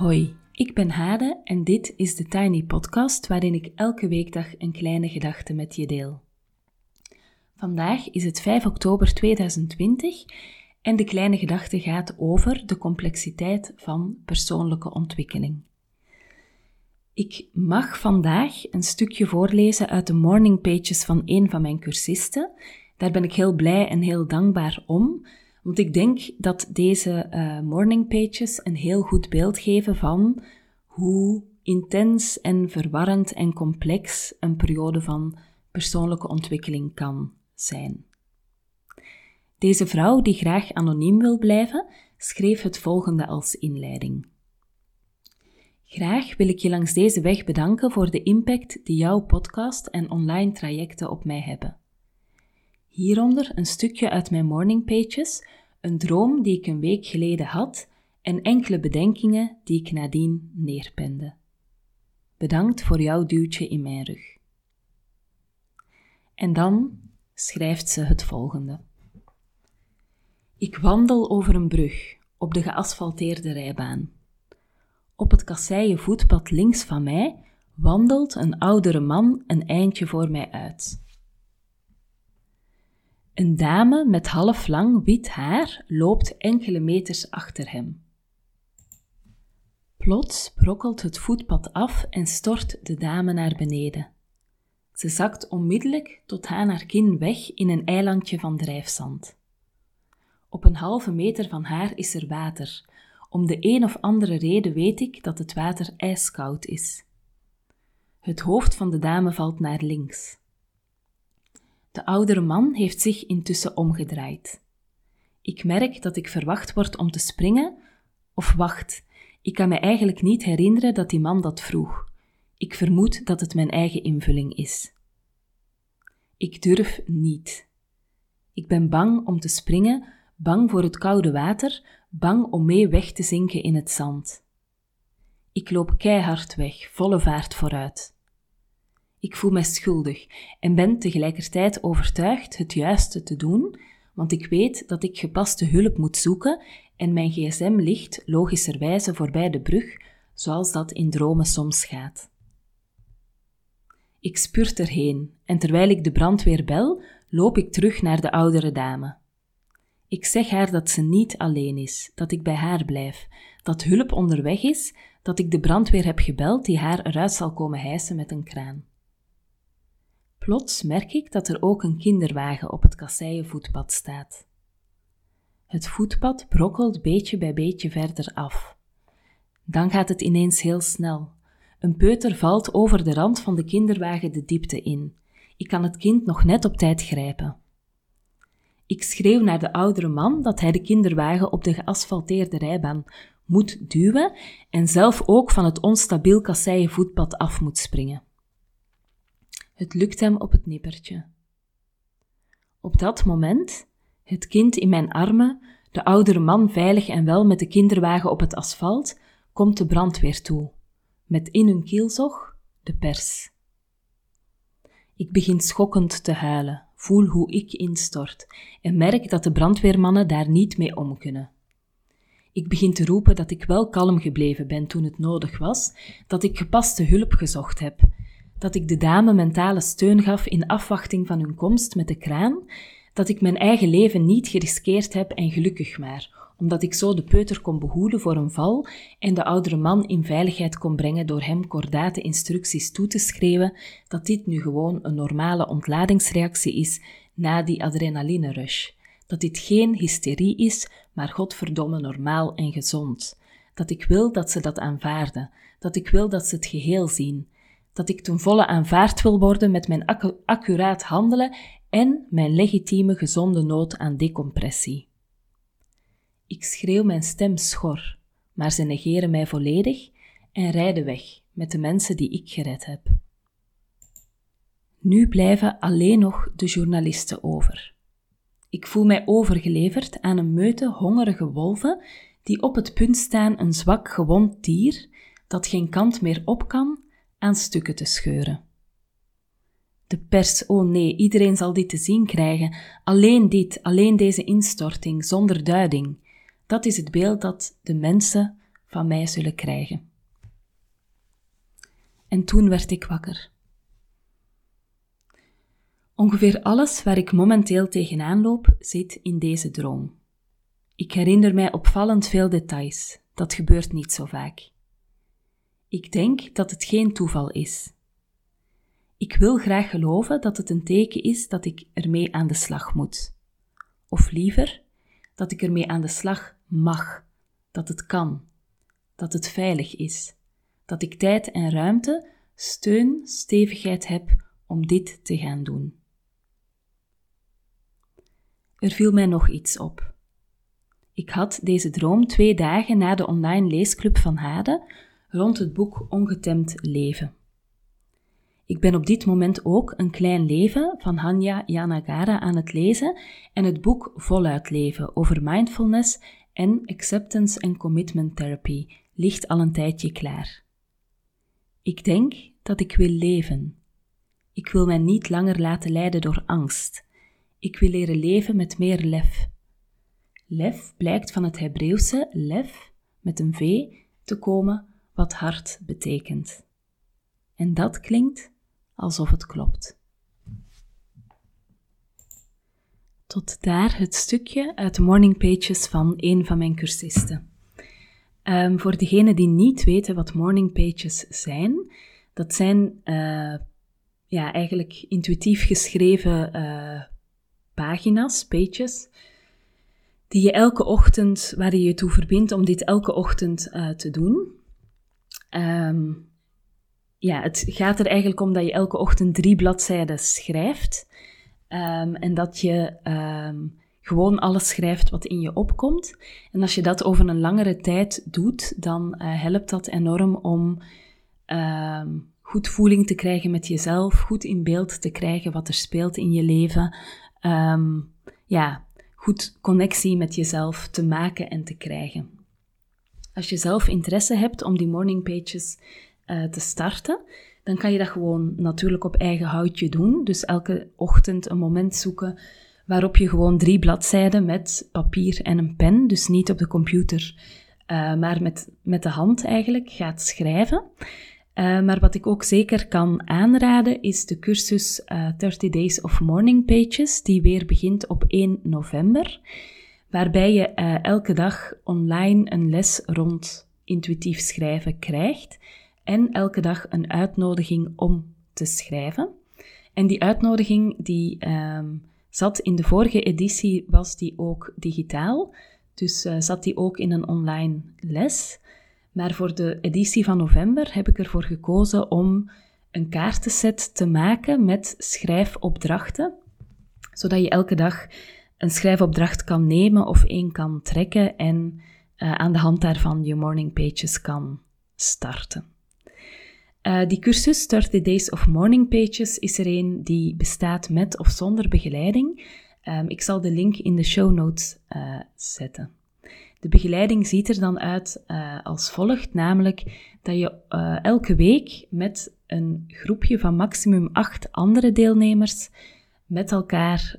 Hoi, ik ben Hade en dit is de Tiny Podcast waarin ik elke weekdag een kleine gedachte met je deel. Vandaag is het 5 oktober 2020 en de kleine gedachte gaat over de complexiteit van persoonlijke ontwikkeling. Ik mag vandaag een stukje voorlezen uit de morning pages van een van mijn cursisten. Daar ben ik heel blij en heel dankbaar om, want ik denk dat deze uh, morning pages een heel goed beeld geven van hoe intens en verwarrend en complex een periode van persoonlijke ontwikkeling kan zijn. Deze vrouw, die graag anoniem wil blijven, schreef het volgende als inleiding. Graag wil ik je langs deze weg bedanken voor de impact die jouw podcast en online trajecten op mij hebben. Hieronder een stukje uit mijn morning pages, een droom die ik een week geleden had en enkele bedenkingen die ik nadien neerpende. Bedankt voor jouw duwtje in mijn rug. En dan schrijft ze het volgende. Ik wandel over een brug op de geasfalteerde rijbaan. Op het kasseien voetpad links van mij wandelt een oudere man een eindje voor mij uit. Een dame met half lang wit haar loopt enkele meters achter hem. Plots brokkelt het voetpad af en stort de dame naar beneden. Ze zakt onmiddellijk tot aan haar kin weg in een eilandje van drijfzand. Op een halve meter van haar is er water. Om de een of andere reden weet ik dat het water ijskoud is. Het hoofd van de dame valt naar links. De oudere man heeft zich intussen omgedraaid. Ik merk dat ik verwacht word om te springen, of wacht, ik kan me eigenlijk niet herinneren dat die man dat vroeg. Ik vermoed dat het mijn eigen invulling is. Ik durf niet. Ik ben bang om te springen, bang voor het koude water, bang om mee weg te zinken in het zand. Ik loop keihard weg, volle vaart vooruit. Ik voel mij schuldig en ben tegelijkertijd overtuigd het juiste te doen, want ik weet dat ik gepaste hulp moet zoeken en mijn gsm ligt logischerwijze voorbij de brug, zoals dat in dromen soms gaat. Ik spurt erheen en terwijl ik de brandweer bel, loop ik terug naar de oudere dame. Ik zeg haar dat ze niet alleen is, dat ik bij haar blijf, dat hulp onderweg is, dat ik de brandweer heb gebeld die haar eruit zal komen hijsen met een kraan. Plots merk ik dat er ook een kinderwagen op het kasseienvoetpad staat. Het voetpad brokkelt beetje bij beetje verder af. Dan gaat het ineens heel snel. Een peuter valt over de rand van de kinderwagen de diepte in. Ik kan het kind nog net op tijd grijpen. Ik schreeuw naar de oudere man dat hij de kinderwagen op de geasfalteerde rijbaan moet duwen en zelf ook van het onstabiel kasseien voetpad af moet springen. Het lukt hem op het nippertje. Op dat moment, het kind in mijn armen, de oudere man veilig en wel met de kinderwagen op het asfalt, komt de brandweer toe, met in hun kielzog de pers. Ik begin schokkend te huilen, voel hoe ik instort en merk dat de brandweermannen daar niet mee om kunnen. Ik begin te roepen dat ik wel kalm gebleven ben toen het nodig was, dat ik gepaste hulp gezocht heb, dat ik de dame mentale steun gaf in afwachting van hun komst met de kraan, dat ik mijn eigen leven niet geriskeerd heb en gelukkig maar, omdat ik zo de peuter kon behoeden voor een val en de oudere man in veiligheid kon brengen door hem kordate instructies toe te schreeuwen dat dit nu gewoon een normale ontladingsreactie is na die adrenaline rush. Dat dit geen hysterie is, maar godverdomme normaal en gezond. Dat ik wil dat ze dat aanvaarden, dat ik wil dat ze het geheel zien, dat ik ten volle aanvaard wil worden met mijn accuraat handelen en mijn legitieme gezonde nood aan decompressie. Ik schreeuw mijn stem schor, maar ze negeren mij volledig en rijden weg met de mensen die ik gered heb. Nu blijven alleen nog de journalisten over. Ik voel mij overgeleverd aan een meute hongerige wolven die op het punt staan een zwak gewond dier dat geen kant meer op kan aan stukken te scheuren. De pers, oh nee, iedereen zal dit te zien krijgen. Alleen dit, alleen deze instorting, zonder duiding. Dat is het beeld dat de mensen van mij zullen krijgen. En toen werd ik wakker. Ongeveer alles waar ik momenteel tegenaan loop zit in deze droom. Ik herinner mij opvallend veel details. Dat gebeurt niet zo vaak. Ik denk dat het geen toeval is. Ik wil graag geloven dat het een teken is dat ik ermee aan de slag moet. Of liever, dat ik ermee aan de slag mag, dat het kan, dat het veilig is, dat ik tijd en ruimte, steun, stevigheid heb om dit te gaan doen. Er viel mij nog iets op. Ik had deze droom twee dagen na de online leesclub van Hade rond het boek Ongetemd Leven. Ik ben op dit moment ook Een Klein Leven van Hanya Yanagara aan het lezen en het boek Voluit Leven over mindfulness en acceptance and commitment therapy ligt al een tijdje klaar. Ik denk dat ik wil leven. Ik wil mij niet langer laten leiden door angst. Ik wil leren leven met meer lef. Lef blijkt van het Hebreeuwse lef met een V te komen, wat hart betekent. En dat klinkt alsof het klopt. Tot daar het stukje uit de morning pages van een van mijn cursisten. Um, voor degenen die niet weten wat morning pages zijn, dat zijn uh, ja, eigenlijk intuïtief geschreven uh, pagina's, pages, die je elke ochtend, waar je je toe verbindt om dit elke ochtend uh, te doen. Um, ja, het gaat er eigenlijk om dat je elke ochtend drie bladzijden schrijft. Um, en dat je um, gewoon alles schrijft wat in je opkomt. En als je dat over een langere tijd doet, dan uh, helpt dat enorm om goed voeling te krijgen met jezelf, goed in beeld te krijgen wat er speelt in je leven. ja, goed connectie met jezelf te maken en te krijgen. Als je zelf interesse hebt om die morning pages uh, te starten, dan kan je dat gewoon natuurlijk op eigen houtje doen. Dus elke ochtend een moment zoeken waarop je gewoon drie bladzijden met papier en een pen, dus niet op de computer, uh, maar met, met de hand eigenlijk, gaat schrijven. Uh, maar wat ik ook zeker kan aanraden is de cursus uh, 30 Days of Morning Pages, die weer begint op 1 november, waarbij je uh, elke dag online een les rond intuïtief schrijven krijgt en elke dag een uitnodiging om te schrijven. En die uitnodiging die um, zat in de vorige editie, was die ook digitaal, dus uh, zat die ook in een online les. Maar voor de editie van november heb ik ervoor gekozen om een kaartenset te maken met schrijfopdrachten, zodat je elke dag een schrijfopdracht kan nemen of één kan trekken en uh, aan de hand daarvan je morning pages kan starten. Uh, die cursus 30 Days of Morning Pages is er een die bestaat met of zonder begeleiding. Um, ik zal de link in de show notes uh, zetten. De begeleiding ziet er dan uit als volgt, namelijk dat je elke week met een groepje van maximum acht andere deelnemers met elkaar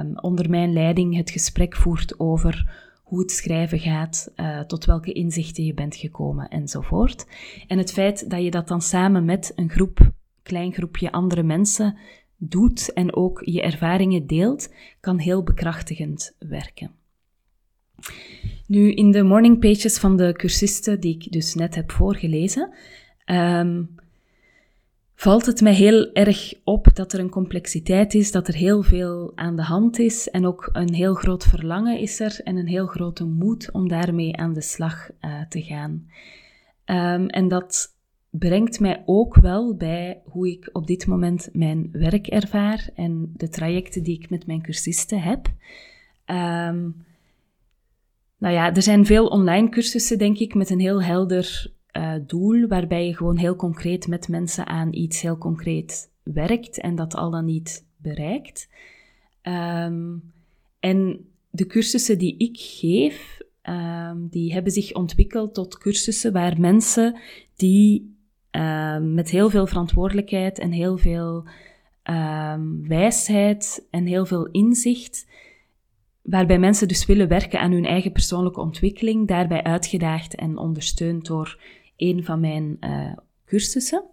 um, onder mijn leiding het gesprek voert over hoe het schrijven gaat, uh, tot welke inzichten je bent gekomen enzovoort. En het feit dat je dat dan samen met een groep, klein groepje andere mensen doet en ook je ervaringen deelt, kan heel bekrachtigend werken. Nu, in de morning pages van de cursisten die ik dus net heb voorgelezen, um, valt het mij heel erg op dat er een complexiteit is, dat er heel veel aan de hand is en ook een heel groot verlangen is er en een heel grote moed om daarmee aan de slag uh, te gaan. Um, en dat brengt mij ook wel bij hoe ik op dit moment mijn werk ervaar en de trajecten die ik met mijn cursisten heb. Um, nou ja, er zijn veel online cursussen, denk ik, met een heel helder uh, doel, waarbij je gewoon heel concreet met mensen aan iets heel concreet werkt en dat al dan niet bereikt. Um, en de cursussen die ik geef, um, die hebben zich ontwikkeld tot cursussen waar mensen die uh, met heel veel verantwoordelijkheid en heel veel wijsheid en heel veel inzicht waarbij mensen dus willen werken aan hun eigen persoonlijke ontwikkeling, daarbij uitgedaagd en ondersteund door een van mijn uh, cursussen.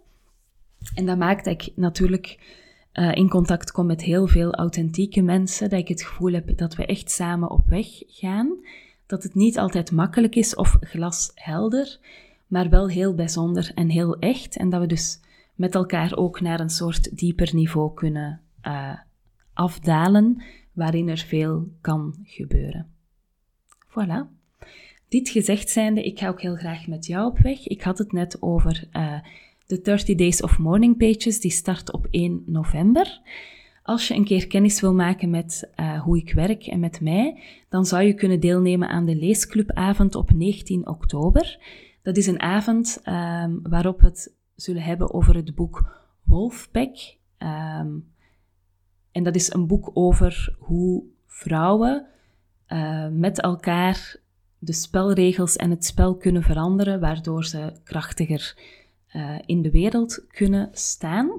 En dat maakt dat ik natuurlijk uh, in contact kom met heel veel authentieke mensen, dat ik het gevoel heb dat we echt samen op weg gaan, dat het niet altijd makkelijk is of glashelder, maar wel heel bijzonder en heel echt, en dat we dus met elkaar ook naar een soort dieper niveau kunnen uh, afdalen, waarin er veel kan gebeuren. Voilà. Dit gezegd zijnde, ik ga ook heel graag met jou op weg. Ik had het net over uh, de 30 Days of Morning Pages, die start op 1 november. Als je een keer kennis wil maken met uh, hoe ik werk en met mij, dan zou je kunnen deelnemen aan de leesclubavond op 19 oktober. Dat is een avond um, waarop we het zullen hebben over het boek Wolfpack. Um, en dat is een boek over hoe vrouwen uh, met elkaar de spelregels en het spel kunnen veranderen, waardoor ze krachtiger uh, in de wereld kunnen staan.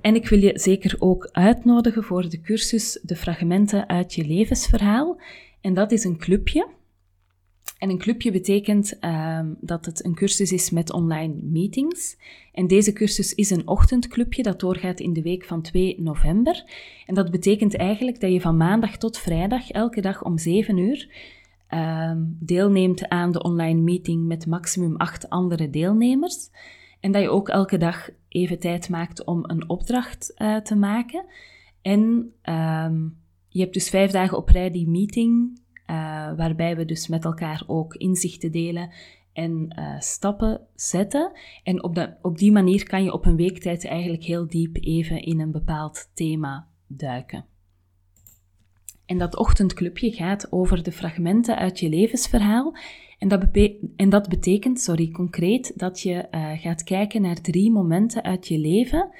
En ik wil je zeker ook uitnodigen voor de cursus De Fragmenten uit je levensverhaal. En dat is een clubje. En een clubje betekent uh, dat het een cursus is met online meetings. En deze cursus is een ochtendclubje dat doorgaat in de week van 2 november. En dat betekent eigenlijk dat je van maandag tot vrijdag elke dag om 7 uur uh, deelneemt aan de online meeting met maximum 8 andere deelnemers. En dat je ook elke dag even tijd maakt om een opdracht uh, te maken. En ehm, je hebt dus vijf dagen op rij die meeting uh, waarbij we dus met elkaar ook inzichten delen en uh, stappen zetten. En op, de, op die manier kan je op een weektijd eigenlijk heel diep even in een bepaald thema duiken. En dat ochtendclubje gaat over de fragmenten uit je levensverhaal. En dat, en dat betekent, sorry, concreet dat je uh, gaat kijken naar drie momenten uit je leven.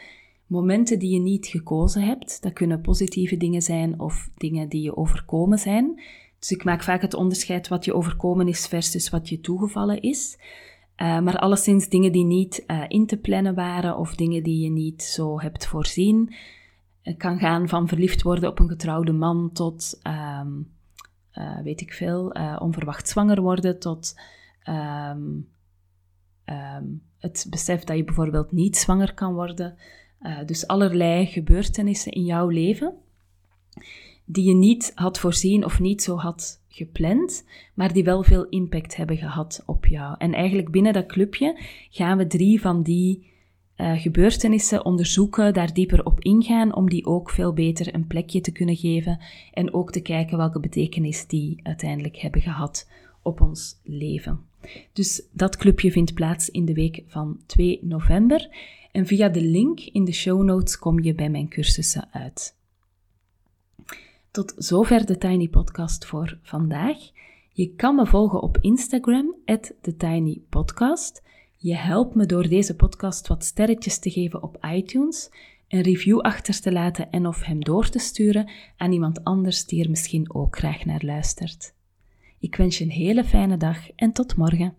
Momenten die je niet gekozen hebt. Dat kunnen positieve dingen zijn of dingen die je overkomen zijn. Dus ik maak vaak het onderscheid wat je overkomen is versus wat je toegevallen is. Uh, maar alleszins dingen die niet uh, in te plannen waren of dingen die je niet zo hebt voorzien. Het kan gaan van verliefd worden op een getrouwde man tot, um, uh, weet ik veel, onverwacht zwanger worden tot um, um, het besef dat je bijvoorbeeld niet zwanger kan worden. dus allerlei gebeurtenissen in jouw leven die je niet had voorzien of niet zo had gepland, maar die wel veel impact hebben gehad op jou. En eigenlijk binnen dat clubje gaan we drie van die uh, gebeurtenissen onderzoeken, daar dieper op ingaan, om die ook veel beter een plekje te kunnen geven en ook te kijken welke betekenis die uiteindelijk hebben gehad op ons leven. Dus dat clubje vindt plaats in de week van 2 november en via de link in de show notes kom je bij mijn cursussen uit. Tot zover de Tiny Podcast voor vandaag. Je kan me volgen op Instagram, TheTinyPodcast. Je helpt me door deze podcast wat sterretjes te geven op iTunes, een review achter te laten en of hem door te sturen aan iemand anders die er misschien ook graag naar luistert. Ik wens je een hele fijne dag en tot morgen.